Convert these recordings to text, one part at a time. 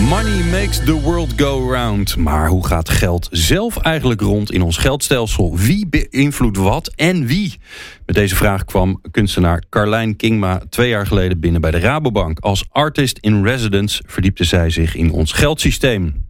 Money makes the world go round. Maar hoe gaat geld zelf eigenlijk rond in ons geldstelsel? Wie beïnvloedt wat en wie? Met deze vraag kwam kunstenaar Carlijn Kingma twee jaar geleden binnen bij de Rabobank. Als artist in residence verdiepte zij zich in ons geldsysteem.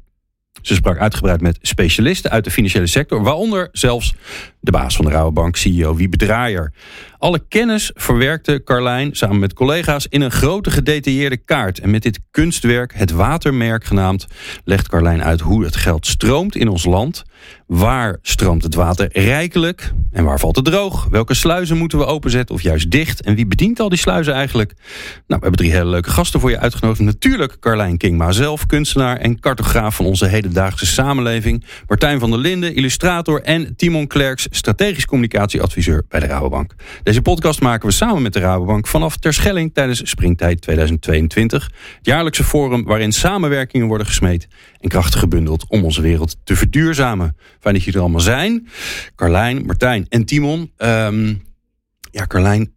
Ze sprak uitgebreid met specialisten uit de financiële sector, waaronder zelfs de baas van de Rabobank, CEO Wiebe Draaier. Alle kennis verwerkte Carlijn samen met collega's in een grote gedetailleerde kaart. En met dit kunstwerk, het Watermerk genaamd, legt Carlijn uit hoe het geld stroomt in ons land. Waar stroomt het water rijkelijk en waar valt het droog? Welke sluizen moeten we openzetten of juist dicht? En wie bedient al die sluizen eigenlijk? Nou, we hebben drie hele leuke gasten voor je uitgenodigd. Natuurlijk Carlijn Kingma zelf, kunstenaar en cartograaf van onze hedendaagse samenleving. Martijn van der Linden, illustrator en Timon Klerks, strategisch communicatieadviseur bij de Rabobank. Deze podcast maken we samen met de Rabobank vanaf Terschelling tijdens Springtijd 2022. Het jaarlijkse forum waarin samenwerkingen worden gesmeed en krachten gebundeld om onze wereld te verduurzamen. Fijn dat jullie er allemaal zijn. Carlijn, Martijn en Timon. Ehm, ja, Carlijn,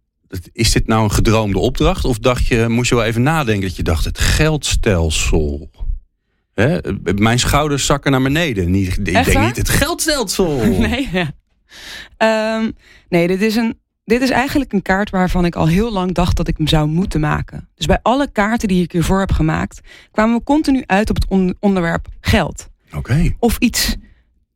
is dit nou een gedroomde opdracht? Of dacht je, moest je wel even nadenken dat je dacht, het geldstelsel. Hè? Mijn schouders zakken naar beneden. Niet, ik denk niet het geldstelsel. Nee, ja. Ehm, nee, dit is, een, dit is eigenlijk een kaart waarvan ik al heel lang dacht dat ik hem zou moeten maken. Dus bij alle kaarten die ik hiervoor heb gemaakt, kwamen we continu uit op het onderwerp geld. Oké. Of iets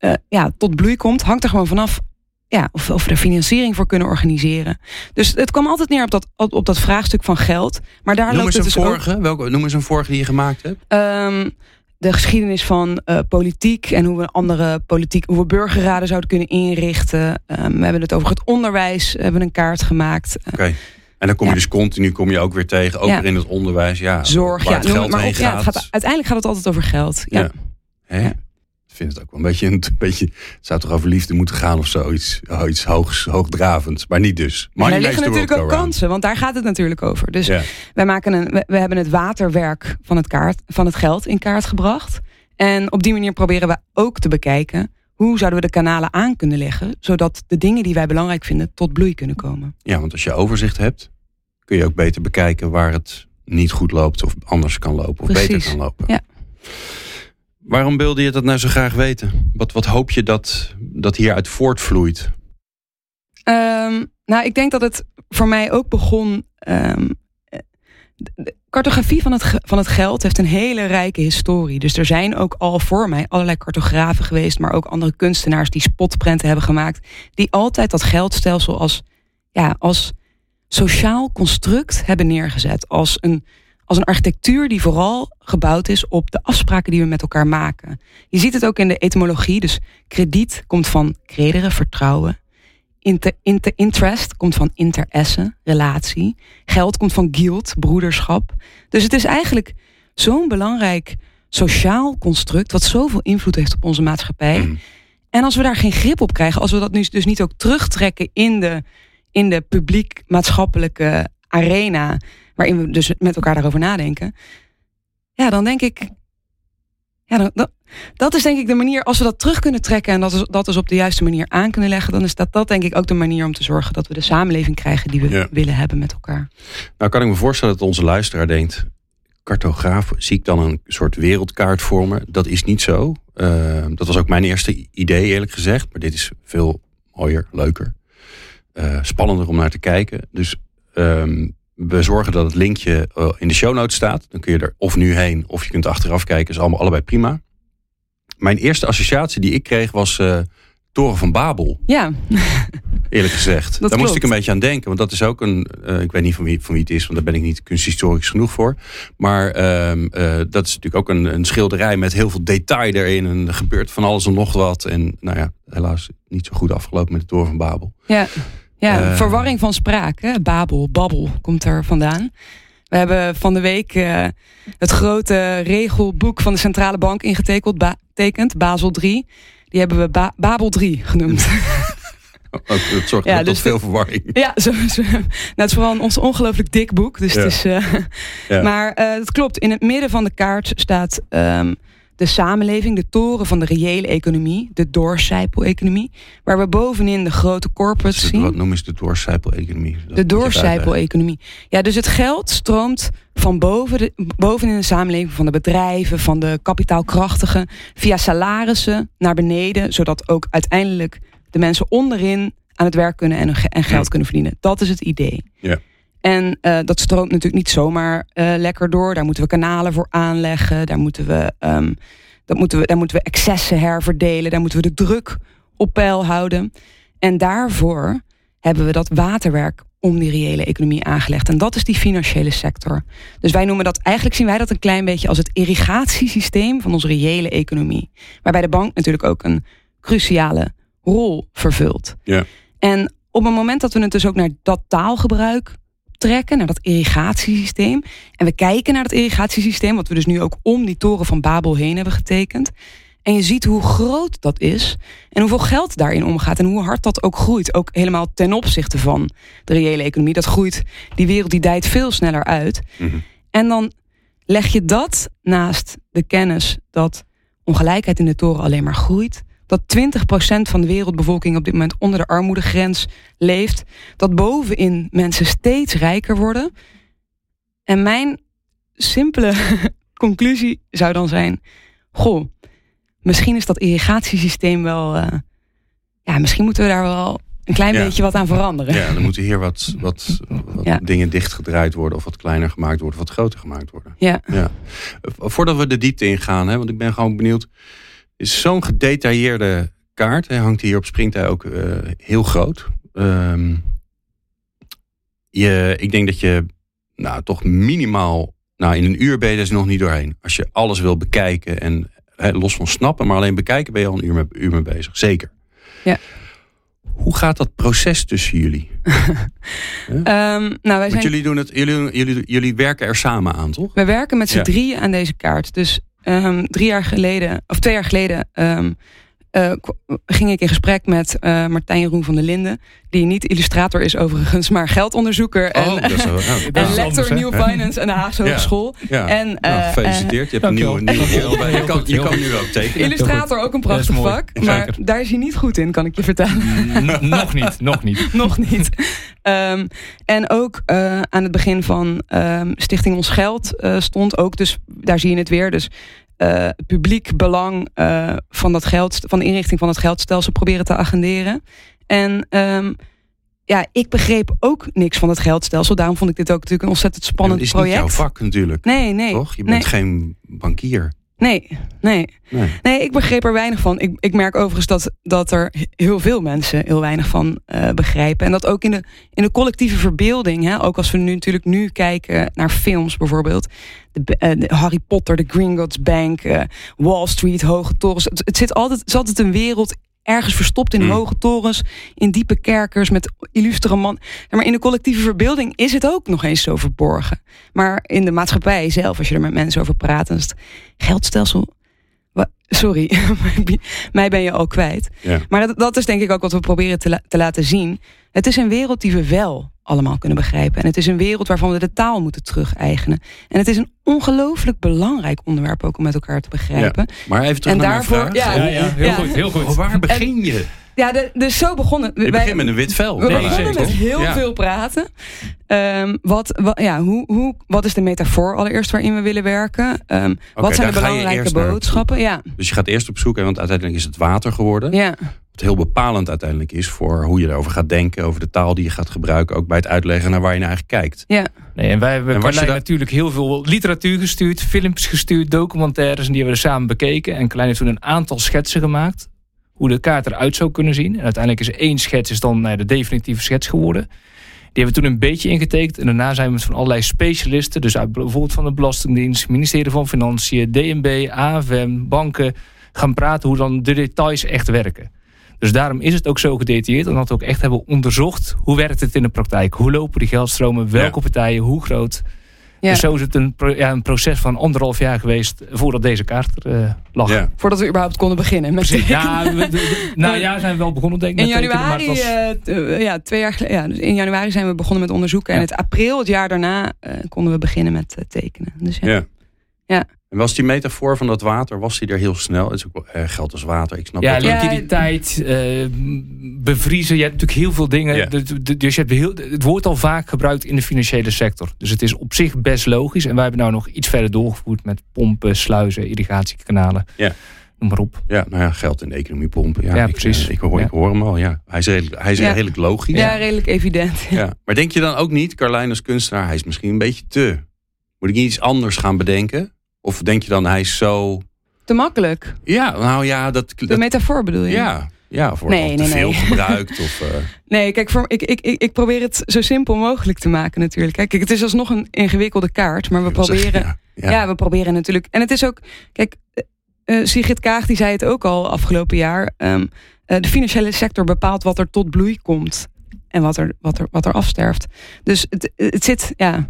uh, ja, tot bloei komt, hangt er gewoon vanaf ja, of, of we er financiering voor kunnen organiseren. Dus het kwam altijd neer op dat, op dat vraagstuk van geld. Maar daar noem loopt eens het een dus vorige. Welke, noem eens een vorige die je gemaakt hebt. Um, de geschiedenis van uh, politiek en hoe we andere politiek, hoe we burgerraden zouden kunnen inrichten. Um, we hebben het over het onderwijs, we hebben een kaart gemaakt. Oké. Okay. En dan kom je ja. dus continu kom je ook weer tegen, ook ja. weer in het onderwijs. Ja, Zorg, ja, het geld maar ja, het gaat, uiteindelijk gaat het altijd over geld. Ja. Ja. Hè? Ik vind het ook wel een beetje, een beetje. Het zou toch over liefde moeten gaan of zoiets. Oh, iets hoogs, hoogdravends. Maar niet dus. Maar er liggen natuurlijk ook kansen, want daar gaat het natuurlijk over. Dus wij maken een, we, we hebben het waterwerk van het, kaart, van het geld in kaart gebracht. En op die manier proberen we ook te bekijken hoe zouden we de kanalen aan kunnen leggen, zodat de dingen die wij belangrijk vinden tot bloei kunnen komen. Ja, want als je overzicht hebt, kun je ook beter bekijken waar het niet goed loopt of anders kan lopen of beter kan lopen. Ja. Waarom wilde je dat nou zo graag weten? Wat, wat hoop je dat, dat hieruit voortvloeit? Ehm, nou, ik denk dat het voor mij ook begon. de cartografie van het, van het geld heeft een hele rijke historie. Dus er zijn ook al voor mij allerlei cartografen geweest, maar ook andere kunstenaars die spotprenten hebben gemaakt, die altijd dat geldstelsel als, ja, als sociaal construct hebben neergezet. Als een, als een architectuur die vooral gebouwd is op de afspraken die we met elkaar maken. Je ziet het ook in de etymologie. Dus krediet komt van credere, vertrouwen. Inter, inter, interest komt van interesse, relatie. Geld komt van guild, broederschap. Dus het is eigenlijk zo'n belangrijk sociaal construct... wat zoveel invloed heeft op onze maatschappij. Mm. En als we daar geen grip op krijgen... als we dat nu dus niet ook terugtrekken in de, in de publiek-maatschappelijke arena... waarin we dus met elkaar daarover nadenken... ja, dan denk ik... Ja, dan, dat is denk ik de manier, als we dat terug kunnen trekken... en dat is, dat is op de juiste manier aan kunnen leggen... dan is dat, dat denk ik ook de manier om te zorgen... dat we de samenleving krijgen die we Ja. willen hebben met elkaar. Nou kan ik me voorstellen dat onze luisteraar denkt... cartograaf, zie ik dan een soort wereldkaart voor me? Dat is niet zo. Eh, dat was ook mijn eerste idee eerlijk gezegd. Maar dit is veel mooier, leuker. eh, spannender om naar te kijken. Dus ehm, we zorgen dat het linkje eh, in de show notes staat. Dan kun je er of nu heen of je kunt achteraf kijken. Is allemaal allebei prima. Mijn eerste associatie die ik kreeg was eh, Toren van Babel. Ja, Eerlijk gezegd. Daar moest ik een beetje aan denken. Want dat is ook een. eh, ik weet niet van wie, van wie het is, want daar ben ik niet kunsthistorisch genoeg voor. Maar ehm, eh, dat is natuurlijk ook een, een schilderij met heel veel detail erin. En er gebeurt van alles en nog wat. En nou ja, helaas niet zo goed afgelopen met de Toren van Babel. ja. Ja Eh. verwarring van spraak. Hè? Babel, babbel komt er vandaan. We hebben van de week eh, het grote regelboek van de Centrale Bank ingetekend, ba tekend, Basel 3. Die hebben we ba Babel 3 genoemd. dat zorgt ja, tot dus veel verwarring. Ja, zo, zo, nou, het is vooral ons ongelooflijk dik boek. Dus het is, uh, ja. Maar het klopt, in het midden van de kaart staat... Um, de samenleving, de toren van de reële economie, de doorcijpel-economie, waar we bovenin de grote corporates zien. Wat noemen ze de doorcijpel-economie? De doorcijpel-economie. Ja, dus het geld stroomt van boven de, bovenin de samenleving, van de bedrijven, van de kapitaalkrachtigen, via salarissen naar beneden, zodat ook uiteindelijk de mensen onderin aan het werk kunnen en, en geld kunnen verdienen. Dat is het idee. Ja. En uh, dat stroomt natuurlijk niet zomaar uh, lekker door. Daar moeten we kanalen voor aanleggen. Daar moeten we, um, dat moeten we, daar moeten we excessen herverdelen. Daar moeten we de druk op peil houden. En daarvoor hebben we dat waterwerk om die reële economie aangelegd. En dat is die financiële sector. Dus wij noemen dat, eigenlijk zien wij dat een klein beetje als het irrigatiesysteem van onze reële economie. Waarbij de bank natuurlijk ook een cruciale rol vervult. Ja. En op het moment dat we het dus ook naar dat taalgebruik trekken naar dat irrigatiesysteem. En we kijken naar dat irrigatiesysteem, wat we dus nu ook om die toren van Babel heen hebben getekend. En je ziet hoe groot dat is en hoeveel geld daarin omgaat en hoe hard dat ook groeit. Ook helemaal ten opzichte van de reële economie. Dat groeit, die wereld die dijt veel sneller uit. Mhm. En dan leg je dat naast de kennis dat ongelijkheid in de toren alleen maar groeit dat 20% van de wereldbevolking op dit moment onder de armoedegrens leeft. Dat bovenin mensen steeds rijker worden. En mijn simpele conclusie zou dan zijn: Goh, misschien is dat irrigatiesysteem wel. Uh, ja, misschien moeten we daar wel een klein beetje wat aan veranderen. Ja, dan moeten hier wat, wat, wat dingen dichtgedraaid worden, of wat kleiner gemaakt worden, of wat groter gemaakt worden. Ja. ja. Voordat we de diepte ingaan, hè, want ik ben gewoon benieuwd is zo'n gedetailleerde kaart. Hij hangt hier op Springtij ook uh, heel groot. Um, je, ik denk dat je nou, toch minimaal... Nou, in een uur ben je dus nog niet doorheen. Als je alles wil bekijken en los van snappen... maar alleen bekijken ben je al een uur, uur mee bezig. Zeker. Ja. Hoe gaat dat proces tussen jullie? um, nou, wij zijn... jullie, doen het, jullie, jullie, jullie werken er samen aan, toch? We werken met z'n ja. drieën aan deze kaart. Dus um, drie jaar geleden, of twee jaar geleden, um, uh, ging ik in gesprek met uh, Martijn Roen van der Linden. Die niet illustrator is overigens, maar geldonderzoeker. En, oh, dat is wel, oh, en lector New Finance aan de Haagse Hogeschool. Ja. En, uh, nou, gefeliciteerd, je hebt een nieuwe, nieuwe rol. Je kan, je kan nu ook tekenen. Illustrator ook een prachtig vak. Maar Zeker. daar is hij niet goed in, kan ik je vertellen. N nog niet, nog niet. nog niet. Um, en ook uh, aan het begin van um, Stichting Ons Geld uh, stond ook, dus daar zie je het weer. Dus uh, publiek belang uh, van dat geld, van de inrichting van het geldstelsel proberen te agenderen. En um, ja, ik begreep ook niks van het geldstelsel. Daarom vond ik dit ook natuurlijk een ontzettend spannend project. Het is niet jouw vak natuurlijk. Nee, nee. Toch? Je bent nee. geen bankier. Nee, nee, nee. Nee, ik begreep er weinig van. Ik, ik merk overigens dat, dat er heel veel mensen heel weinig van uh, begrijpen. En dat ook in de, in de collectieve verbeelding. Hè, ook als we nu natuurlijk nu kijken naar films bijvoorbeeld. De, uh, de Harry Potter, de Gringotts Bank, uh, Wall Street, hoge torens. Het, het, zit altijd, het is altijd een wereld ergens verstopt in mm. hoge torens, in diepe kerkers met illustere man. Maar in de collectieve verbeelding is het ook nog eens zo verborgen. Maar in de maatschappij zelf, als je er met mensen over praat, dan is het geldstelsel. Sorry, mij ben je al kwijt. Ja. Maar dat, dat, is denk ik ook wat we proberen te, la te laten zien. Het is een wereld die we wel allemaal kunnen begrijpen. En het is een wereld waarvan we de taal moeten terug-eigenen. En het is een ongelooflijk belangrijk onderwerp ook om met elkaar te begrijpen. Ja, maar even terug en naar daarvoor, mijn vraag. Ja, ja, heel ja. goed, heel goed. Waar begin je? Ja, de, dus zo begonnen. Je begint met een wit vel. We begonnen met heel ja. veel praten. Um, wat, wat, ja, hoe, hoe, wat is de metafoor allereerst waarin we willen werken? Um, okay, wat zijn de belangrijke boodschappen? Ja. Dus je gaat eerst op zoek, want uiteindelijk is het water geworden. Ja. Wat heel bepalend uiteindelijk is voor hoe je erover gaat denken, over de taal die je gaat gebruiken, ook bij het uitleggen naar waar je naar eigenlijk kijkt. Ja. Nee, en wij hebben Carlijn dat... natuurlijk heel veel literatuur gestuurd, films gestuurd, documentaires en die hebben we samen bekeken. En Klein heeft toen een aantal schetsen gemaakt hoe de kaart eruit zou kunnen zien. En uiteindelijk is één schets is dan nou, de definitieve schets geworden. Die hebben we toen een beetje ingetekend. En daarna zijn we met van allerlei specialisten, dus uit, bijvoorbeeld van de Belastingdienst, ministerie van Financiën, DNB, AFM, banken, gaan praten hoe dan de details echt werken. Dus daarom is het ook zo gedetailleerd, omdat we ook echt hebben onderzocht hoe werkt het in de praktijk. Hoe lopen die geldstromen, welke ja. partijen, hoe groot. Dus zo is het een, ja, een proces van anderhalf jaar geweest voordat deze kaart er uh, lag. Ja. Voordat we überhaupt konden beginnen met Ja, nou ja, zijn we wel begonnen denk ik in januari, was... uh, ja, twee jaar geleden. Ja, dus in januari zijn we begonnen met onderzoeken. En het april, het jaar daarna, uh, konden we beginnen met tekenen. Dus ja. ja. En was die metafoor van dat water, was die er heel snel? Het is ook wel geld als water, ik snap ja, liquiditeit, uh, bevriezen. Je hebt natuurlijk heel veel dingen. Ja. Dus je hebt heel, het wordt al vaak gebruikt in de financiële sector. Dus het is op zich best logisch. En wij hebben nou nog iets verder doorgevoerd met pompen, sluizen, irrigatiekanalen. Ja. Noem maar op. Ja, nou ja, geld in de economie pompen. Ja, ja precies. Ik, hoor, ik hoor hem al. Ja. Hij is redelijk, hij is redelijk logisch. Ja, redelijk evident. Ja. Maar denk je dan ook niet, Carlijn als kunstenaar, hij is misschien een beetje te... Moet ik niet iets anders gaan bedenken? Of denk je dan hij is zo... Te makkelijk? Ja, nou ja. Dat, De metafoor bedoel je? Ja, ja of wordt nee, nee, te veel nee. gebruikt. Of, uh... Nee, kijk, voor, ik, ik, ik, ik probeer het zo simpel mogelijk te maken natuurlijk. Kijk, het is alsnog een ingewikkelde kaart, maar we proberen... ja, ja. we proberen natuurlijk... En het is ook... Kijk, uh, Sigrid Kaag die zei het ook al afgelopen jaar. Um, uh, de financiële sector bepaalt wat er tot bloei komt. En wat er, wat er, wat er afsterft. Dus het, het zit... Ja,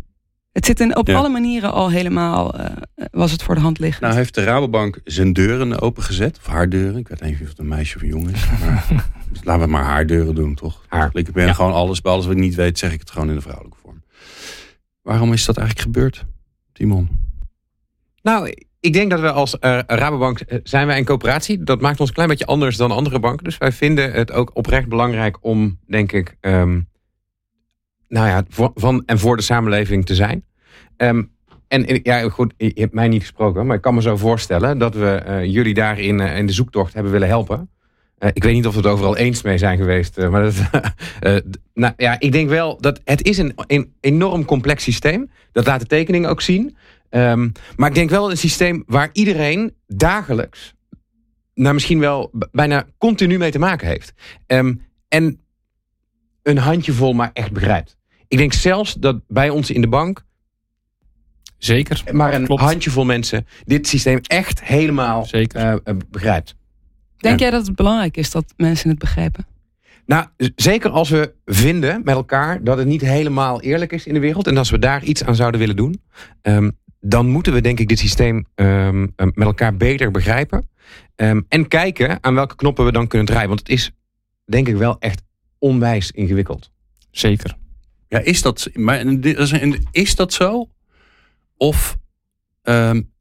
het zit in, op alle manieren al helemaal, uh, was het voor de hand liggen. Nou heeft de Rabobank zijn deuren opengezet. Of haar deuren. Ik weet niet of het een meisje of een jongen is. Maar laten we maar haar deuren doen, toch? Haar. Ik ben gewoon alles, bij alles wat ik niet weet, zeg ik het gewoon in de vrouwelijke vorm. Waarom is dat eigenlijk gebeurd, Timon? Nou, ik denk dat we als uh, Rabobank zijn wij een coöperatie. Dat maakt ons een klein beetje anders dan andere banken. Dus wij vinden het ook oprecht belangrijk om, denk ik, um, nou ja, van en voor de samenleving te zijn. Um, en ja, goed, je hebt mij niet gesproken, maar ik kan me zo voorstellen dat we uh, jullie daarin uh, in de zoektocht hebben willen helpen. Uh, ik weet niet of we het overal eens mee zijn geweest, maar nou ja, ik denk wel dat het is een, een enorm complex systeem. Dat laat de tekening ook zien. Um, maar ik denk wel een systeem waar iedereen dagelijks, nou misschien wel bijna continu mee te maken heeft. Um, en een handjevol maar echt begrijpt. Ik denk zelfs dat bij ons in de bank... Zeker. Maar een handjevol mensen dit systeem echt helemaal Zeker. Uh, begrijpt. Denk jij dat het belangrijk is dat mensen het begrijpen? Nou, zeker als we vinden met elkaar dat het niet helemaal eerlijk is in de wereld. En als we daar iets aan zouden willen doen. Um, dan moeten we denk ik dit systeem um, met elkaar beter begrijpen. Um, en kijken aan welke knoppen we dan kunnen draaien. Want het is denk ik wel echt onwijs ingewikkeld. Zeker. Ja, is dat, maar is dat zo? Of um,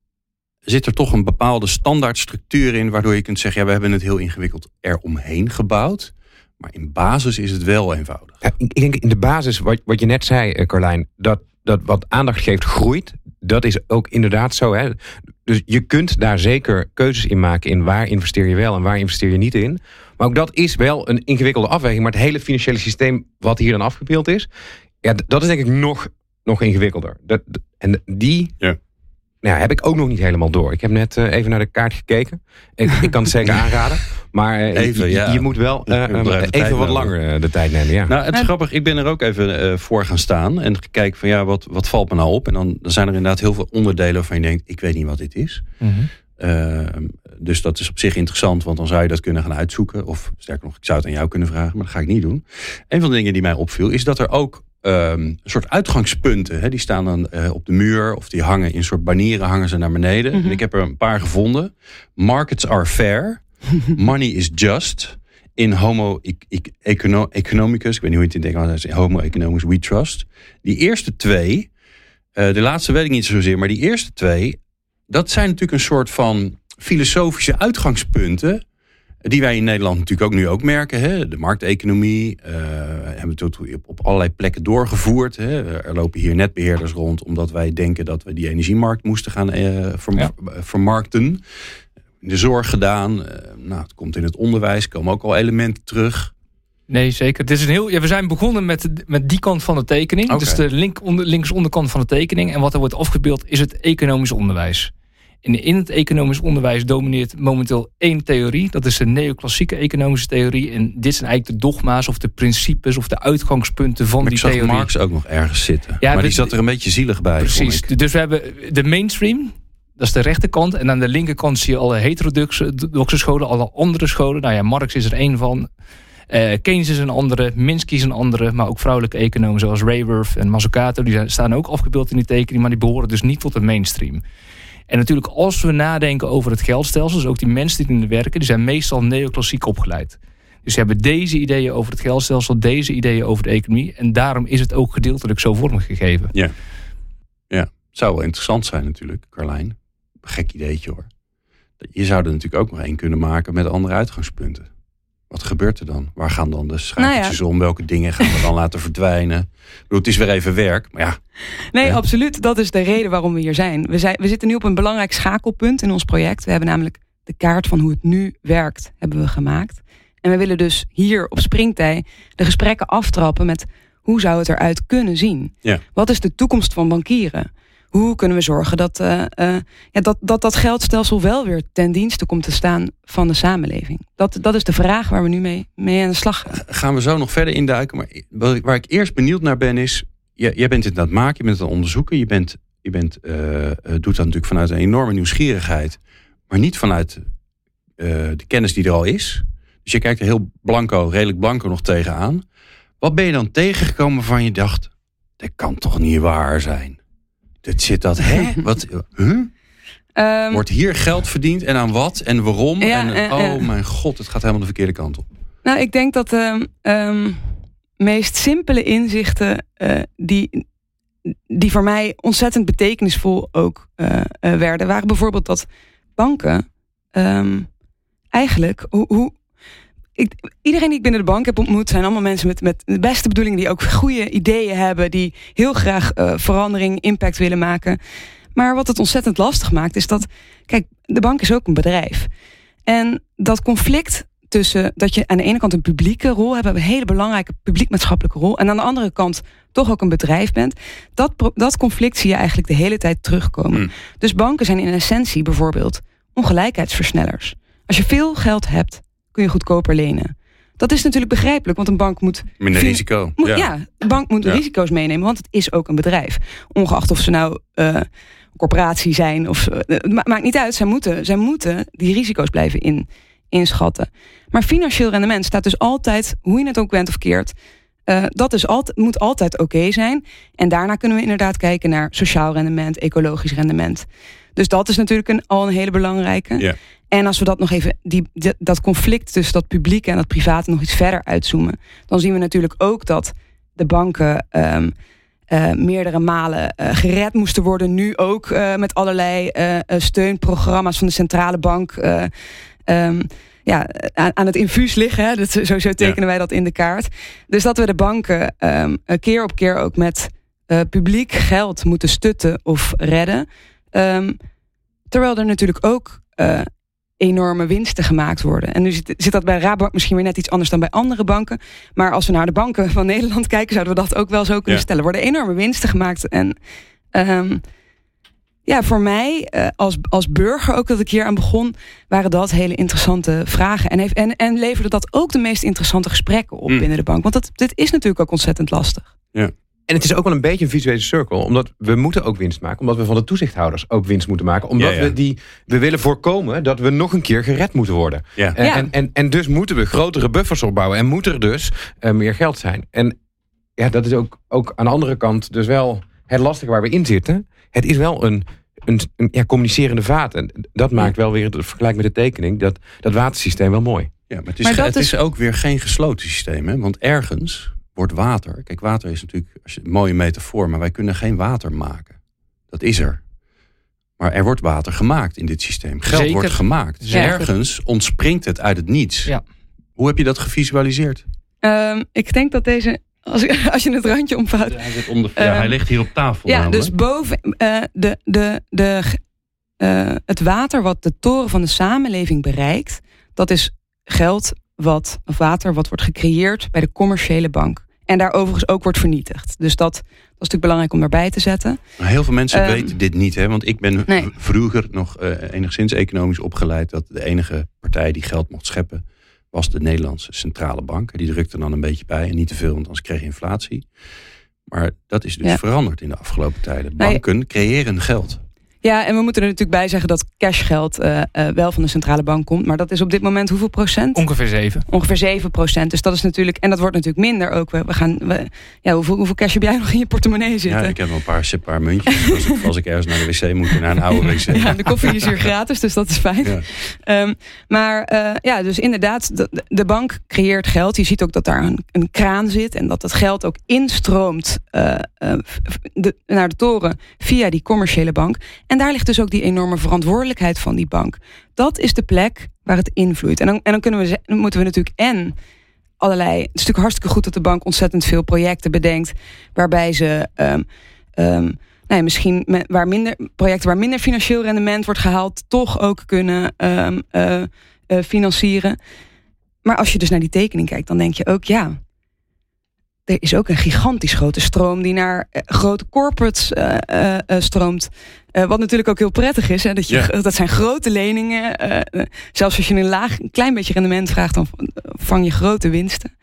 zit er toch een bepaalde standaardstructuur in waardoor je kunt zeggen, ja, we hebben het heel ingewikkeld eromheen gebouwd. Maar in basis is het wel eenvoudig. Ja, ik denk in de basis, wat, wat je net zei, eh, Carlijn, dat, dat wat aandacht geeft groeit. Dat is ook inderdaad zo. Hè? Dus je kunt daar zeker keuzes in maken in waar investeer je wel en waar investeer je niet in. Maar ook dat is wel een ingewikkelde afweging. Maar het hele financiële systeem wat hier dan afgebeeld is, ja, dat is denk ik nog, nog ingewikkelder. Dat, en die ja. Nou, heb ik ook nog niet helemaal door. Ik heb net uh, even naar de kaart gekeken. Ik, ik kan het zeker aanraden. Maar uh, even, je, ja. je, moet wel uh, even wat langer de tijd nemen. Ja. Nou, het is grappig. Ik ben er ook even voor gaan staan. En gekeken van ja, wat, wat valt me nou op? En dan, dan zijn er inderdaad heel veel onderdelen waarvan je denkt, ik weet niet wat dit is. Mm -hmm. Dus dat is op zich interessant, want dan zou je dat kunnen gaan uitzoeken. Of sterker nog, ik zou het aan jou kunnen vragen, maar dat ga ik niet doen. Een van de dingen die mij opviel, is dat er ook um, een soort uitgangspunten. Hè, die staan dan uh, op de muur of die hangen in soort banieren hangen ze naar beneden. Mm -hmm. En ik heb er een paar gevonden. Markets are fair. Money is just. In Homo econo Economicus, ik weet niet hoe je het in het Engels zegt, Homo Economicus We Trust. Die eerste twee, uh, de laatste weet ik niet zozeer, maar die eerste twee, dat zijn natuurlijk een soort van filosofische uitgangspunten die wij in Nederland natuurlijk ook nu ook merken. Hè? De markteconomie uh, hebben we tot op allerlei plekken doorgevoerd. Hè? Er lopen hier netbeheerders rond omdat wij denken dat we die energiemarkt moesten gaan uh, vermarkten. De zorg gedaan. Uh, nou, het komt in het onderwijs, komen ook al elementen terug. Nee, zeker. Het is een heel, ja, we zijn begonnen met, met die kant van de tekening. Okay. Dus de link onder, links onderkant van de tekening. En wat er wordt afgebeeld is het economisch onderwijs. In, in het economisch onderwijs domineert momenteel één theorie. Dat is de neoclassieke economische theorie. En dit zijn eigenlijk de dogma's of de principes of de uitgangspunten van die theorie. Marx ook nog ergens zitten. Ja, maar die zat er een beetje zielig bij. Precies. Dus we hebben de mainstream. Dat is de rechterkant. En aan de linkerkant zie je alle heterodoxe scholen, alle andere scholen. Nou ja, Marx is er één van. Uh, Keynes is een andere, Minsky is een andere, maar ook vrouwelijke economen zoals Rayworth en Mazzucato, die staan ook afgebeeld in die tekening, maar die behoren dus niet tot de mainstream. En natuurlijk, als we nadenken over het geldstelsel, dus ook die mensen die in werken, die zijn meestal neoclassiek opgeleid. Dus ze hebben deze ideeën over het geldstelsel, deze ideeën over de economie. En daarom is het ook gedeeltelijk zo vormgegeven. Ja, ja. zou wel interessant zijn natuurlijk, Carlijn. Gek ideetje hoor. Je zou er natuurlijk ook nog één kunnen maken met andere uitgangspunten. Wat gebeurt er dan? Waar gaan dan de schakeltjes nou om? Welke dingen gaan we dan laten verdwijnen? Bedoel, het is weer even werk, maar ja. Nee, absoluut. Dat is de reden waarom we hier zijn. We, zijn. we zitten nu op een belangrijk schakelpunt in ons project. We hebben namelijk de kaart van hoe het nu werkt, hebben we gemaakt. En we willen dus hier op Springtij de gesprekken aftrappen met hoe zou het eruit kunnen zien? Ja. Wat is de toekomst van bankieren? Hoe kunnen we zorgen dat, uh, uh, ja, dat, dat dat geldstelsel wel weer ten dienste komt te staan van de samenleving? Dat, dat is de vraag waar we nu mee, mee aan de slag gaan. Gaan we zo nog verder induiken. Maar waar ik eerst benieuwd naar ben is, jij, bent het aan het maken, je bent het aan het onderzoeken. Je, bent, je bent, uh, doet dat natuurlijk vanuit een enorme nieuwsgierigheid. Maar niet vanuit de kennis die er al is. Dus je kijkt er heel blanco, redelijk blanco nog tegenaan. Wat ben je dan tegengekomen van je dacht, dat kan toch niet waar zijn? Dit zit dat, hè? Wat, huh? Um, Wordt hier geld verdiend en aan wat en waarom? en, oh mijn god, het gaat helemaal de verkeerde kant op. Nou, ik denk dat de um, meest simpele inzichten uh, die, die voor mij ontzettend betekenisvol ook werden, waren bijvoorbeeld dat banken um, eigenlijk, hoe, hoe, ik, iedereen die ik binnen de bank heb ontmoet, zijn allemaal mensen met, met de beste bedoelingen, die ook goede ideeën hebben, die heel graag uh, verandering, impact willen maken. Maar wat het ontzettend lastig maakt, is dat, kijk, de bank is ook een bedrijf. En dat conflict tussen dat je aan de ene kant een publieke rol hebt, een hele belangrijke publiek-maatschappelijke rol, en aan de andere kant toch ook een bedrijf bent, dat, dat conflict zie je eigenlijk de hele tijd terugkomen. Hmm. Dus banken zijn in essentie bijvoorbeeld ongelijkheidsversnellers. Als je veel geld hebt, kun je goedkoper lenen. Dat is natuurlijk begrijpelijk, want een bank moet. Minder risico. Moet, ja. een bank moet risico's meenemen, want het is ook een bedrijf. Ongeacht of ze nou uh, een corporatie zijn of. Uh, het maakt niet uit, zij moeten, zij moeten die risico's blijven in, inschatten. Maar financieel rendement staat dus altijd, hoe je het ook bent of keert. Uh, dat is altijd, moet altijd oké zijn. En daarna kunnen we inderdaad kijken naar sociaal rendement, ecologisch rendement. Dus dat is natuurlijk een, al een hele belangrijke. En als we dat nog even, die, dat conflict tussen dat publieke en dat private nog iets verder uitzoomen, dan zien we natuurlijk ook dat de banken um, uh, meerdere malen uh, gered moesten worden. Nu ook met allerlei steunprogramma's van de centrale bank. Um, ja, aan, aan, het infuus liggen. Hè? Dat, zo, zo tekenen ja. wij dat in de kaart. Dus dat we de banken um, keer op keer ook met publiek geld moeten stutten of redden. terwijl er natuurlijk ook enorme winsten gemaakt worden. En nu zit, zit, dat bij Rabobank misschien weer net iets anders dan bij andere banken. Maar als we naar de banken van Nederland kijken, zouden we dat ook wel zo kunnen stellen. Er worden enorme winsten gemaakt. En um, ja, voor mij uh, als, als burger ook dat ik hier aan begon, waren dat hele interessante vragen. En, heeft, en, en leverde dat ook de meest interessante gesprekken op mm. binnen de bank. Want dat, dit is natuurlijk ook ontzettend lastig. Ja. En het is ook wel een beetje een visuele cirkel. Omdat we moeten ook winst maken. Omdat we van de toezichthouders ook winst moeten maken. Omdat we die. We willen voorkomen dat we nog een keer gered moeten worden. Ja. En, en, en, en, dus moeten we grotere buffers opbouwen. En moet er dus uh, meer geld zijn. En ja, dat is ook, ook aan de andere kant dus wel het lastige waar we in zitten. Het is wel een, een, een ja, communicerende vaat. En dat maakt wel weer het vergelijk met de tekening. Dat, dat watersysteem wel mooi. Ja, maar het is, maar het is... is ook weer geen gesloten systeem. Hè? Want ergens wordt water. Kijk, water is natuurlijk een mooie metafoor, maar wij kunnen geen water maken. Dat is er. Maar er wordt water gemaakt in dit systeem. Geld wordt gemaakt. Dus ergens ontspringt het uit het niets. Ja. Hoe heb je dat gevisualiseerd? Um, ik denk dat deze. Als, als je het randje omvouwt. Ja, hij, onder, ja, hij ligt hier op tafel. Ja, namelijk. dus boven uh, de, de, de, uh, het water wat de toren van de samenleving bereikt, dat is geld wat, of water wat wordt gecreëerd bij de commerciële bank. En daar overigens ook wordt vernietigd. Dus dat, dat is natuurlijk belangrijk om daarbij te zetten. Maar heel veel mensen um, weten dit niet. Hè? Want ik ben nee. vroeger nog uh, enigszins economisch opgeleid. Dat de enige partij die geld mocht scheppen was de Nederlandse Centrale Bank. Die drukte dan een beetje bij. En niet te veel, want anders kreeg je inflatie. Maar dat is dus ja. veranderd in de afgelopen tijden. Banken creëren geld. Ja, en we moeten er natuurlijk bij zeggen dat cashgeld uh, uh, wel van de centrale bank komt. Maar dat is op dit moment hoeveel procent? Ongeveer 7. Ongeveer 7 procent. Dus dat is natuurlijk, en dat wordt natuurlijk minder ook. We, we gaan, we, ja, hoeveel, hoeveel cash heb jij nog in je portemonnee zitten? Ja, ik heb wel een paar, paar muntjes. als, ik, als ik ergens naar de wc moet, naar een oude wc. Ja, de koffie is hier gratis, dus dat is fijn. Ja. Um, maar uh, ja, dus inderdaad, de, de, bank creëert geld. Je ziet ook dat daar een, een kraan zit en dat dat geld ook instroomt de, naar de toren via die commerciële bank. En daar ligt dus ook die enorme verantwoordelijkheid van die bank. Dat is de plek waar het invloeit. En dan, en dan, kunnen we, moeten we natuurlijk en allerlei. Het is natuurlijk hartstikke goed dat de bank ontzettend veel projecten bedenkt. Waarbij ze. Um, um, nou ja, misschien waar minder projecten waar minder financieel rendement wordt gehaald, toch ook kunnen um, uh, uh, financieren. Maar als je dus naar die tekening kijkt, dan denk je ook ja er is ook een gigantisch grote stroom die naar uh, grote corporates uh, uh, stroomt. wat natuurlijk ook heel prettig is. Hè, dat, je, ja. dat zijn grote leningen. zelfs als je een laag, een klein beetje rendement vraagt, dan vang je grote winsten.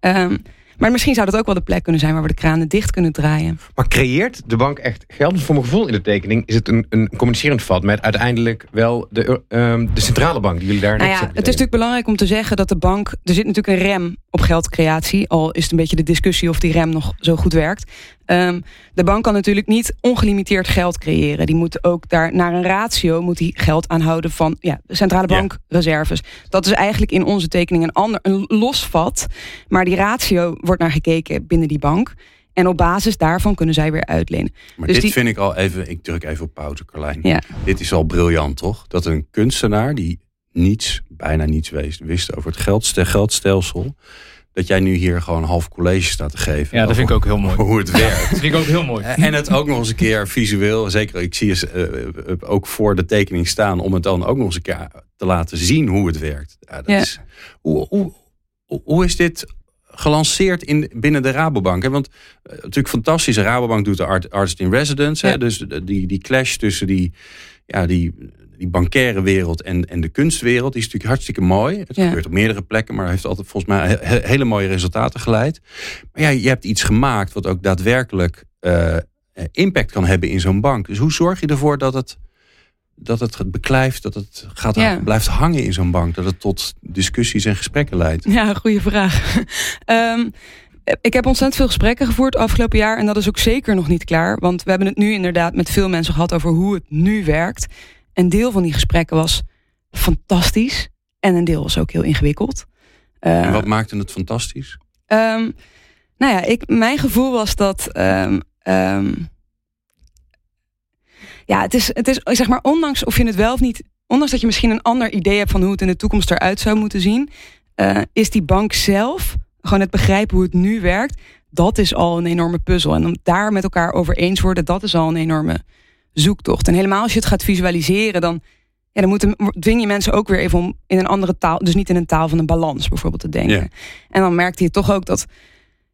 Um, maar misschien zou dat ook wel de plek kunnen zijn waar we de kranen dicht kunnen draaien. Maar creëert de bank echt geld? Voor mijn gevoel in de tekening is het een, een communicerend vat met uiteindelijk wel de, uh, de centrale bank die jullie daar nou ja, Het is natuurlijk belangrijk om te zeggen dat de bank. Er zit natuurlijk een rem op geldcreatie. Al is het een beetje de discussie of die rem nog zo goed werkt. Um, de bank kan natuurlijk niet ongelimiteerd geld creëren. Die moet ook daar naar een ratio moet die geld aanhouden van ja, centrale bankreserves. Ja. Dat is eigenlijk in onze tekening een ander een los vat. Maar die ratio wordt naar gekeken binnen die bank. En op basis daarvan kunnen zij weer uitlenen. Maar dus dit vind ik al even, ik druk even op pauze, Carlijn. Ja. Dit is al briljant, toch? Dat een kunstenaar die niets, bijna niets wist, wist over het geldstelsel dat jij nu hier gewoon half college staat te geven. Ja, dat vind ik ook heel mooi. Hoe het werkt. dat vind ik ook heel mooi. En het ook nog eens een keer visueel. Zeker, ik zie je uh, ook voor de tekening staan. Om het dan ook nog eens een keer te laten zien hoe het werkt. Ja, dat ja. Is, hoe, hoe, hoe is dit gelanceerd in, binnen de Rabobank? Want uh, natuurlijk fantastisch. De Rabobank doet de art, Artist in Residence. Ja. Hè? Dus die, die clash tussen die, ja, die die bankaire wereld en, en de kunstwereld, die is natuurlijk hartstikke mooi. Het ja. gebeurt op meerdere plekken, maar heeft altijd volgens mij hele mooie resultaten geleid. Maar ja, je hebt iets gemaakt wat ook daadwerkelijk uh, impact kan hebben in zo'n bank. Dus hoe zorg je ervoor dat het, dat het beklijft, dat het gaat, ja. blijft hangen in zo'n bank? Dat het tot discussies en gesprekken leidt? Ja, goede vraag. um, ik heb ontzettend veel gesprekken gevoerd afgelopen jaar. En dat is ook zeker nog niet klaar. Want we hebben het nu inderdaad met veel mensen gehad over hoe het nu werkt. Een deel van die gesprekken was fantastisch. En een deel was ook heel ingewikkeld. Uh, en wat maakte het fantastisch? Um, nou ja, ik, mijn gevoel was dat. Um, um, ja, het is, het is zeg maar, ondanks of je het wel of niet. Ondanks dat je misschien een ander idee hebt van hoe het in de toekomst eruit zou moeten zien. Uh, is die bank zelf, gewoon het begrijpen hoe het nu werkt. Dat is al een enorme puzzel. En om daar met elkaar over eens worden, dat is al een enorme zoektocht. En helemaal als je het gaat visualiseren, dan, ja, dan moeten, dwing je mensen ook weer even om in een andere taal, dus niet in een taal van een balans bijvoorbeeld te denken. Ja. En dan merkte je toch ook dat,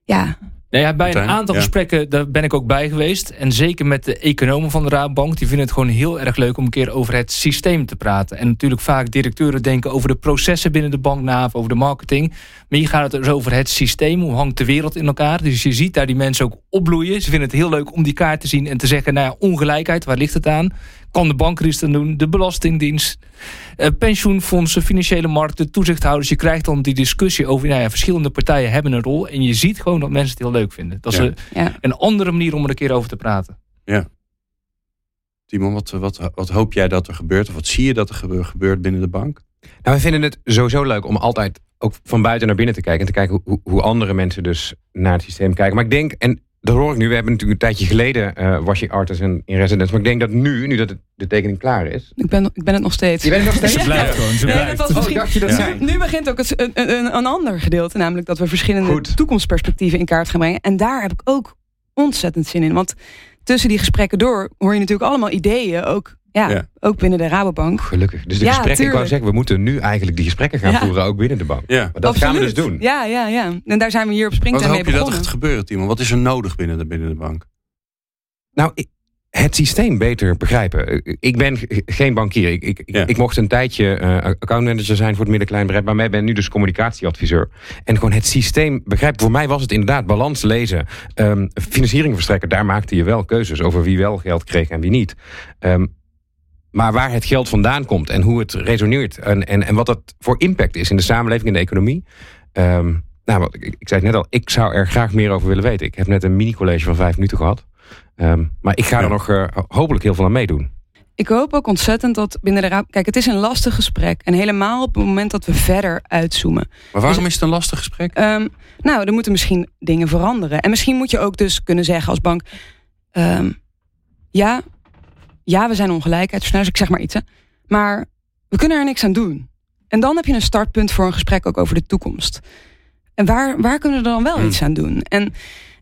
ja, nou ja, bij een aantal gesprekken daar ben ik ook bij geweest. En zeker met de economen van de Raadbank. Die vinden het gewoon heel erg leuk om een keer over het systeem te praten. En natuurlijk vaak directeuren denken over de processen binnen de bank na. Of over de marketing. Maar hier gaat het dus over het systeem. Hoe hangt de wereld in elkaar? Dus je ziet daar die mensen ook opbloeien. Ze vinden het heel leuk om die kaart te zien. En te zeggen, nou ja, ongelijkheid, waar ligt het aan? Kan de bankriester doen, de belastingdienst, uh, pensioenfondsen, financiële markten, toezichthouders. Je krijgt dan die discussie over, nou ja, verschillende partijen hebben een rol. En je ziet gewoon dat mensen het heel leuk vinden. Dat is een, ja. een andere manier om er een keer over te praten. Ja. Timon, wat, wat, wat hoop jij dat er gebeurt? Of wat zie je dat er gebeurt binnen de bank? Nou, we vinden het sowieso leuk om altijd ook van buiten naar binnen te kijken. En te kijken hoe, hoe andere mensen dus naar het systeem kijken. Maar ik denk, en dat hoor ik nu. We hebben natuurlijk een tijdje geleden uh, was je artist in, in residence. Maar ik denk dat nu, nu dat het, de tekening klaar is. Ik ben, ik ben het nog steeds. Je bent het nog steeds? Ze blijft gewoon. Ze blijft. Nee, oh, dacht je dat ja. Nu begint ook het, een, een, een, ander gedeelte. Namelijk dat we verschillende Goed. toekomstperspectieven in kaart gaan brengen. En daar heb ik ook ontzettend zin in. Want tussen die gesprekken door hoor je natuurlijk allemaal ideeën. Ook ja, ja, ook binnen de Rabobank. Gelukkig. Dus de ja, gesprekken, tuurlijk. ik wou zeggen, we moeten nu eigenlijk die gesprekken gaan ja. voeren, ook binnen de bank. Ja. Maar dat Absoluut. gaan we dus doen. Ja, ja, ja. En daar zijn we hier op Springtime mee begonnen. Wat hoop je dat er gaat gebeuren, Timo? Wat is er nodig binnen de, binnen de bank? Nou, ik, het systeem beter begrijpen. Ik ben geen bankier. Ik, ik, ja. ik mocht een tijdje uh, accountmanager zijn voor het middenkleinbedrijf. Maar mij ben nu dus communicatieadviseur. En gewoon het systeem begrijpen. Voor mij was het inderdaad balans lezen. Um, financiering verstrekken. Daar maakte je wel keuzes over wie wel geld kreeg en wie niet. Um, maar waar het geld vandaan komt en hoe het resoneert en, en, en wat dat voor impact is in de samenleving en de economie. Ehm, nou, wat, ik, ik, zei het net al, ik zou er graag meer over willen weten. Ik heb net een mini-college van vijf minuten gehad. Ehm, maar ik ga er nog uh, hopelijk heel veel aan meedoen. Ik hoop ook ontzettend dat binnen de raad. Kijk, het is een lastig gesprek. En helemaal op het moment dat we verder uitzoomen. Maar waarom dus, is het een lastig gesprek? Um, nou, er moeten misschien dingen veranderen. En misschien moet je ook dus kunnen zeggen als bank. Um, ja, ja, we zijn ongelijkheidsversnellers. Ik zeg maar iets. Hè, maar we kunnen er niks aan doen. En dan heb je een startpunt voor een gesprek ook over de toekomst. En waar, waar kunnen we dan wel hmm. iets aan doen? En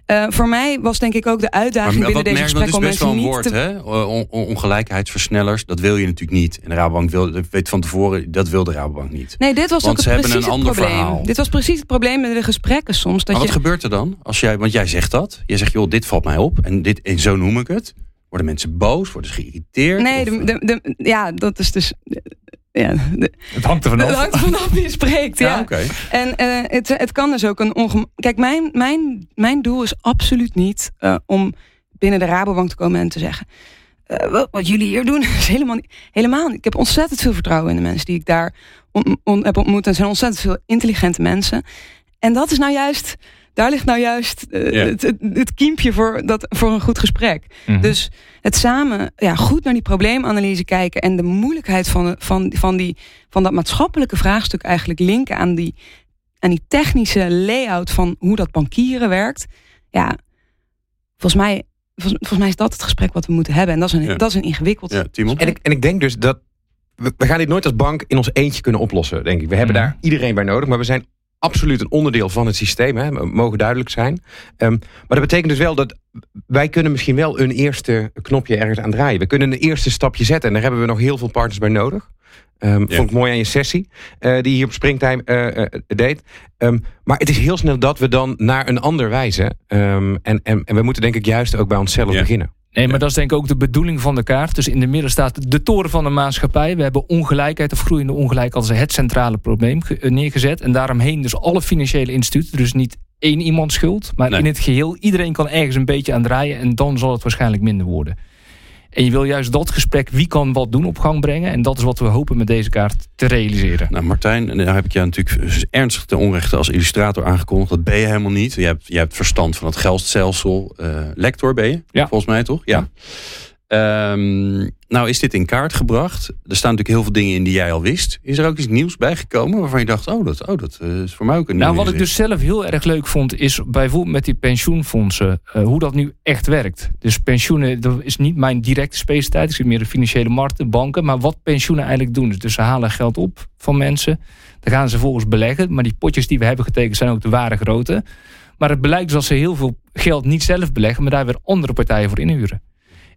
uh, voor mij was denk ik ook de uitdaging maar, binnen deze gesprekken... Dat is best wel een woord, hè? On, ongelijkheidsversnellers, dat wil je natuurlijk niet. En de Rabobank wil, weet van tevoren, dat wil de Rabobank niet. Nee, dit was want ook ze precies hebben een ander probleem. verhaal. Dit was precies het probleem in de gesprekken soms. Dat maar wat je... gebeurt er dan? Als jij, want jij zegt dat. Jij zegt, joh, dit valt mij op. En, dit, en zo noem ik het. Worden mensen boos? Worden ze geïrriteerd? Nee, de, de, de, ja, dat is dus ja, het hangt er vanaf. Het hangt er vanaf wie je spreekt. Ja, ja. Okay. En uh, het, het kan dus ook een ongem. Kijk, mijn, mijn, mijn doel is absoluut niet uh, om binnen de Rabobank te komen en te zeggen. Uh, wat, wat, jullie hier doen is helemaal niet, helemaal niet. Ik heb ontzettend veel vertrouwen in de mensen die ik daar on, on, heb ontmoet. En het zijn ontzettend veel intelligente mensen. En dat is nou juist daar ligt nou juist uh, yeah. het, het, het, kiempje voor, dat, voor een goed gesprek. Mhm. Mm -hmm. Dus het samen ja, goed naar die probleemanalyse kijken en de moeilijkheid van, van, van, die, van dat maatschappelijke vraagstuk eigenlijk linken aan die, aan die technische layout van hoe dat bankieren werkt. Ja, volgens mij, volgens, volgens mij is dat het gesprek wat we moeten hebben. En dat is een, Ja. dat is een ingewikkeld. Ja? En ik, en ik denk dus dat we, we gaan dit nooit als bank in ons eentje kunnen oplossen, denk ik. We hebben Mhm. daar iedereen bij nodig, maar we zijn absoluut een onderdeel van het systeem. Hè. Mogen duidelijk zijn. Ehm, maar dat betekent dus wel dat wij kunnen misschien wel een eerste knopje ergens aan draaien. We kunnen een eerste stapje zetten. En daar hebben we nog heel veel partners bij nodig. Ehm, Ja. Vond ik mooi aan je sessie eh, die je hier op Springtime eh, eh, deed. Ehm, maar het is heel snel dat we dan naar een ander wijzen. En, en, en we moeten denk ik juist ook bij onszelf Ja. beginnen. Nee, maar dat is denk ik ook de bedoeling van de kaart. Dus in de midden staat de toren van de maatschappij. We hebben ongelijkheid of groeiende ongelijkheid als het centrale probleem eh, neergezet. En daaromheen dus alle financiële instituten. Dus niet één iemand schuld, maar Nee. in het geheel. Iedereen kan ergens een beetje aan draaien en dan zal het waarschijnlijk minder worden. En je wil juist dat gesprek, wie kan wat doen, op gang brengen. En dat is wat we hopen met deze kaart te realiseren. Nou, Martijn, daar heb ik jou natuurlijk ernstig ten onrechte als illustrator aangekondigd. Dat ben je helemaal niet. Je hebt, je hebt verstand van het geldstelsel. Eh, lector ben je, Ja. volgens mij toch? Ja. Ehm, nou is dit in kaart gebracht. Er staan natuurlijk heel veel dingen in die jij al wist. Is er ook iets nieuws bijgekomen waarvan je dacht... oh, dat, oh, dat eh, is voor mij ook een Nou, wat ik dus zelf heel erg leuk vond, is bijvoorbeeld met die pensioenfondsen, eh, hoe dat nu echt werkt. Dus pensioenen, dat is niet mijn directe specialiteit. Ik zit meer in de financiële markten, banken. Maar wat pensioenen eigenlijk doen. Dus ze halen geld op van mensen. Dan gaan ze volgens beleggen. Maar die potjes die we hebben getekend zijn ook de ware grote. Maar het blijkt dus dat ze heel veel geld niet zelf beleggen, maar daar weer andere partijen voor inhuren.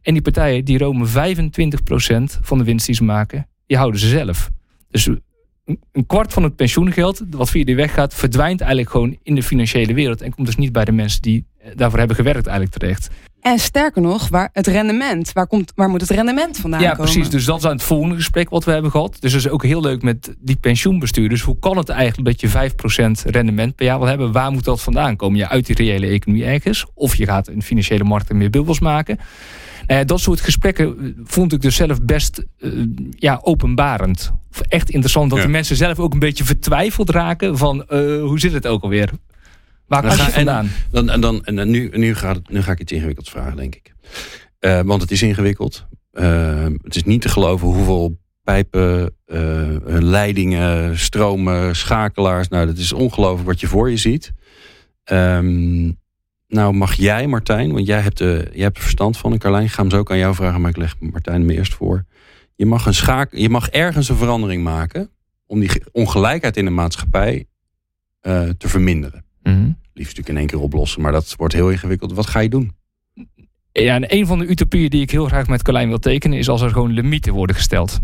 En die partijen die romen 25% van de winst die ze maken, die houden ze zelf. Dus een- kwart van het pensioengeld, wat via die weg gaat, verdwijnt eigenlijk gewoon in de financiële wereld. En komt dus niet bij de mensen die eh, daarvoor hebben gewerkt eigenlijk terecht. En sterker nog, waar het rendement, waar, komt, waar moet het rendement vandaan ja, komen? precies. Dus dat is aan het volgende gesprek wat we hebben gehad. Dus dat is ook heel leuk met die pensioenbestuurders. Hoe kan het eigenlijk dat je 5% rendement per jaar wil hebben? Waar moet dat vandaan komen? Je uit die reële economie ergens. Of je gaat in financiële markten meer bubbels maken. Nou ja, dat soort gesprekken eh, vond ik dus zelf best eh, ja, openbarend. Echt interessant dat Ja. de mensen zelf ook een beetje vertwijfeld raken van eh, hoe zit het ook alweer? Waar Dan komt het vandaan? Dan, en dan, en dan nu, nu, gaat het, nu ga ik iets ingewikkelds vragen, denk ik. Eh, want het is ingewikkeld. Eh, het is niet te geloven hoeveel pijpen, eh, leidingen, stromen, schakelaars. Nou, dat is ongelooflijk wat je voor je ziet. Ehm, nou, mag jij, Martijn, want jij hebt, de, jij hebt er verstand van. En Carlijn, ik ga hem zo ook aan jou vragen, maar ik leg Martijn hem eerst voor. Je mag, een schaak, je mag ergens een verandering maken om die ge- ongelijkheid in de maatschappij eh, te verminderen Mhm. liefst natuurlijk in één keer oplossen. Maar dat wordt heel ingewikkeld. Wat ga je doen? Ja, en een van de utopieën die ik heel graag met Carlijn wil tekenen... is als er gewoon limieten worden gesteld.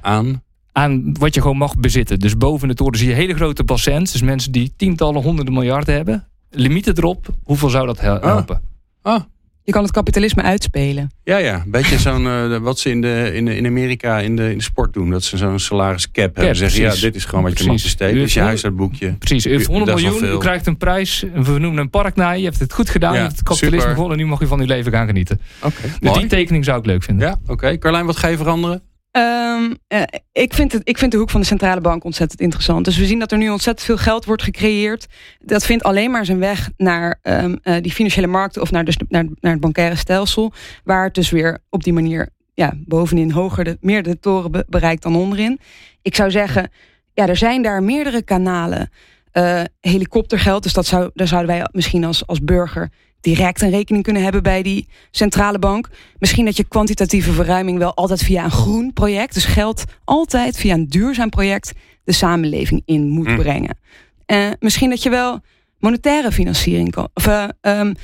Aan? aan wat je gewoon mag bezitten. Dus boven de toren zie je hele grote bassins. Dus mensen die tientallen, honderden miljarden hebben. Limieten erop. Hoeveel zou dat hel- helpen? Ah, Je kan het kapitalisme uitspelen. ja, ja. Een beetje zo'n, eh, wat ze in, de, in, de, in Amerika in de, in de sport doen. Dat ze zo'n salaris cap hebben. Zeggen, ja, precies. dit is gewoon wat je mag Precies. besteden. U Dit is je heeft huishoudboekje. Precies, u heeft 100 Dat is wel miljoen, u krijgt een prijs. We noemen een park naar je. Je hebt het goed gedaan. Ja, je hebt het kapitalisme gewonnen. En nu mag je van uw leven gaan genieten. Oké, Dus mooi. die tekening zou ik leuk vinden. Ja, oké. Carlijn, wat ga je veranderen? Um, uh, ik, vind het, ik vind de hoek van de centrale bank ontzettend interessant. Dus we zien dat er nu ontzettend veel geld wordt gecreëerd. Dat vindt alleen maar zijn weg naar um, uh, die financiële markten of naar, dus naar, naar het bankaire stelsel. Waar het dus weer op die manier ja, bovenin hoger de, meer de toren be bereikt dan onderin. Ik zou zeggen, ja, er zijn daar meerdere kanalen. Uh, helikoptergeld, dus dat zou, daar zouden wij misschien als, als burger direct een rekening kunnen hebben bij die centrale bank. Misschien dat je kwantitatieve verruiming wel altijd via een groen project, dus geld altijd via een duurzaam project, de samenleving in moet mm. brengen. Uh, misschien dat je wel monetaire financiering kan, of uh, um,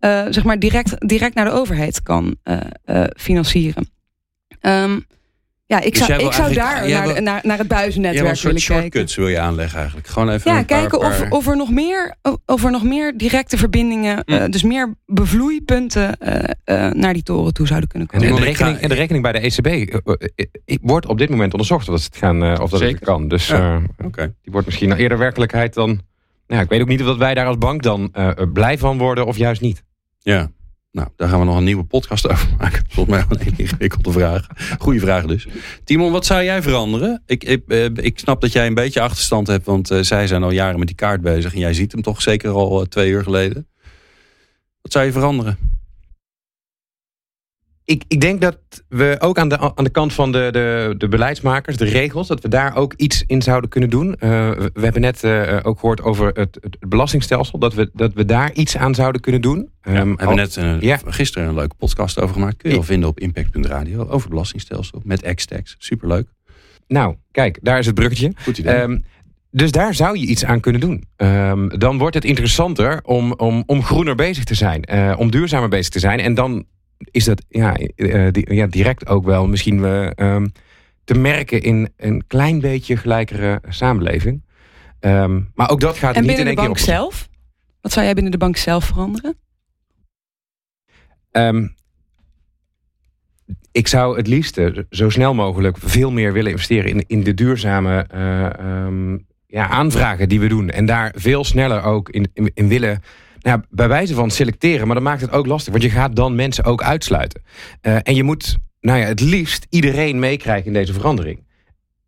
uh, zeg maar direct, direct naar de overheid kan financieren. Um, ja, ik dus zou, ik zou daar naar, wil, naar, naar het buizennetwerk willen kijken. shortcuts wil je aanleggen eigenlijk. Gewoon even ja, kijken paar, of, of, er nog meer, of er nog meer directe verbindingen, hm. uh, dus meer bevloeipunten uh, uh, naar die toren toe zouden kunnen komen. En de rekening, en de rekening bij de ECB wordt op dit moment onderzocht of dat het, gaan, of dat het kan. Dus ja. okay. die wordt misschien eerder werkelijkheid dan... Ja, ik weet ook niet of wij daar als bank dan blij van worden of juist niet. Ja, nou, daar gaan we nog een nieuwe podcast over maken. Volgens mij een ingewikkelde vraag. Goeie vraag dus. Timon, wat zou jij veranderen? Ik, ik, eh, ik snap dat jij een beetje achterstand hebt, want uh, zij zijn al jaren met die kaart bezig. En jij ziet hem toch zeker al uh, twee uur geleden. Wat zou je veranderen? Ik, ik denk dat we ook aan de, aan de kant van de, de, de beleidsmakers, de regels, dat we daar ook iets in zouden kunnen doen. Uh, we hebben net uh, ook gehoord over het, het, belastingstelsel, dat we, dat we daar iets aan zouden kunnen doen. Ja, um, we hebben net ja. gisteren een leuke podcast over gemaakt. Kun je wel vinden op impact.radio over het belastingstelsel met X-Tax. Superleuk. Nou, kijk, daar is het bruggetje. Goed idee. Um, dus daar zou je iets aan kunnen doen. Um, dan wordt het interessanter om, om, om groener bezig te zijn. Uh, om duurzamer bezig te zijn. En dan is dat ja, uh, die, ja, direct ook wel misschien uh, te merken in een klein beetje gelijkere samenleving. Um, maar ook dat gaat en niet in één keer op. En binnen de bank zelf? Wat zou jij binnen de bank zelf veranderen? Um, ik zou het liefst zo snel mogelijk veel meer willen investeren in, in de duurzame uh, um, ja, aanvragen die we doen. En daar veel sneller ook in, in, in willen nou, bij wijze van selecteren, maar dan maakt het ook lastig. Want je gaat dan mensen ook uitsluiten. Uh, en je moet nou ja, het liefst iedereen meekrijgen in deze verandering.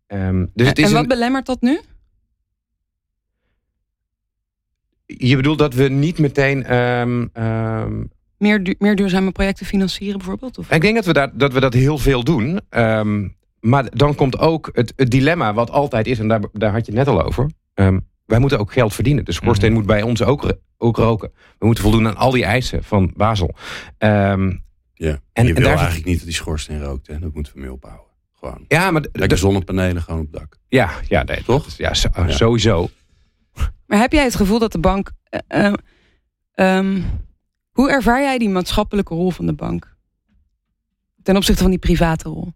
Um, dus het is en wat een... belemmert dat nu? Je bedoelt dat we niet meteen... Um, um... meer, du meer duurzame projecten financieren bijvoorbeeld? Of? Ik denk dat we, dat, dat we dat heel veel doen. maar dan komt ook het, het, dilemma wat altijd is, en daar, daar had je het net al over wij moeten ook geld verdienen. De schoorsteen mhm. moet bij ons ook, ook roken. We moeten voldoen aan al die eisen van Basel. Um, ja, en, je wil daar eigenlijk niet dat die schoorsteen rookt. Hè? Dat moeten we mee ophouden. Gewoon. Ja, maar Lekker zonnepanelen gewoon op het dak. Ja, ja nee, toch? Is, ja, sowieso. Maar heb jij het gevoel dat de bank... Uh, um, hoe ervaar jij die maatschappelijke rol van de bank? Ten opzichte van die private rol?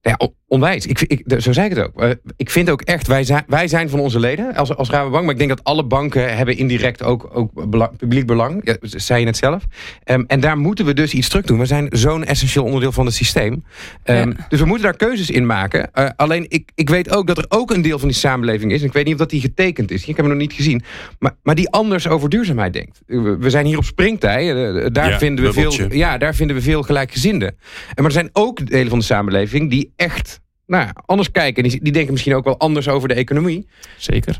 Ja, onwijs. Ik, ik, zo zei ik het ook. Uh, ik vind ook echt, wij zijn, wij zijn van onze leden als, als Rabobank. Maar ik denk dat alle banken hebben indirect ook, ook belang, publiek belang. Ja, zei je het zelf. Um, en daar moeten we dus iets terug doen. We zijn zo'n essentieel onderdeel van het systeem. Um, ja. Dus we moeten daar keuzes in maken. Uh, alleen ik, ik weet ook dat er ook een deel van die samenleving is. En ik weet niet of dat die getekend is. Ik heb hem nog niet gezien. Maar, maar die anders over duurzaamheid denkt. We zijn hier op springtij. Uh, daar, ja, vinden we veel, ja, daar vinden we veel gelijkgezinden. Maar er zijn ook delen van de samenleving die echt nou, anders kijken. Die, die denken misschien ook wel anders over de economie. Zeker.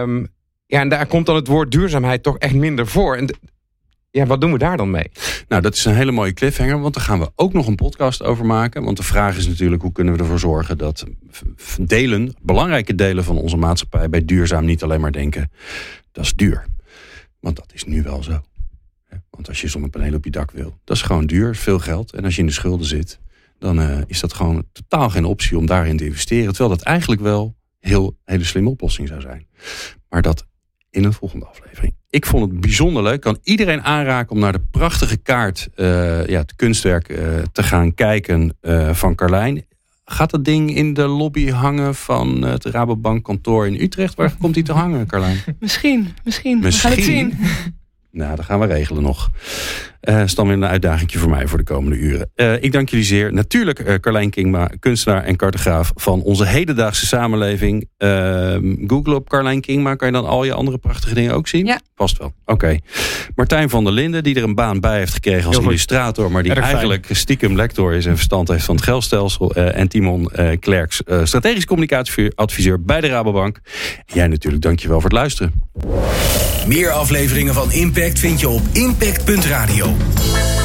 Um, ja, en daar komt dan het woord duurzaamheid toch echt minder voor. En ja, wat doen we daar dan mee? Nou, dat is een hele mooie cliffhanger, want daar gaan we ook nog een podcast over maken. Want de vraag is natuurlijk, hoe kunnen we ervoor zorgen dat delen, belangrijke delen van onze maatschappij bij duurzaam niet alleen maar denken, dat is duur. Want dat is nu wel zo. Want als je zonnepanelen op je dak wil, dat is gewoon duur, veel geld. En als je in de schulden zit, dan uh, is dat gewoon totaal geen optie om daarin te investeren. Terwijl dat eigenlijk wel heel hele slimme oplossing zou zijn. Maar dat in een volgende aflevering. Ik vond het bijzonder leuk. Kan iedereen aanraken om naar de prachtige kaart, uh, ja, het kunstwerk, uh, te gaan kijken van Carlijn. Gaat dat ding in de lobby hangen van het Rabobank kantoor in Utrecht? Waar komt die te hangen, Carlijn? Misschien, misschien. misschien. We gaan het zien. Nou, dat gaan we regelen nog. Uh, is dan weer een uitdaging voor mij voor de komende uren. Uh, ik dank jullie zeer. Natuurlijk uh, Carlijn Kingma, kunstenaar en cartograaf van onze hedendaagse samenleving. Ehm, Google op Carlijn Kingma, kan je dan al je andere prachtige dingen ook zien? Ja. Past wel. Oké. Martijn van der Linden, die er een baan bij heeft gekregen als illustrator, maar die Erg eigenlijk stiekem lector is en verstand heeft van het geldstelsel. en Timon Klerks, strategisch communicatieadviseur bij de Rabobank. Jij natuurlijk, dankjewel voor het luisteren. Meer afleveringen van Impact vind je op impact.radio. Radio.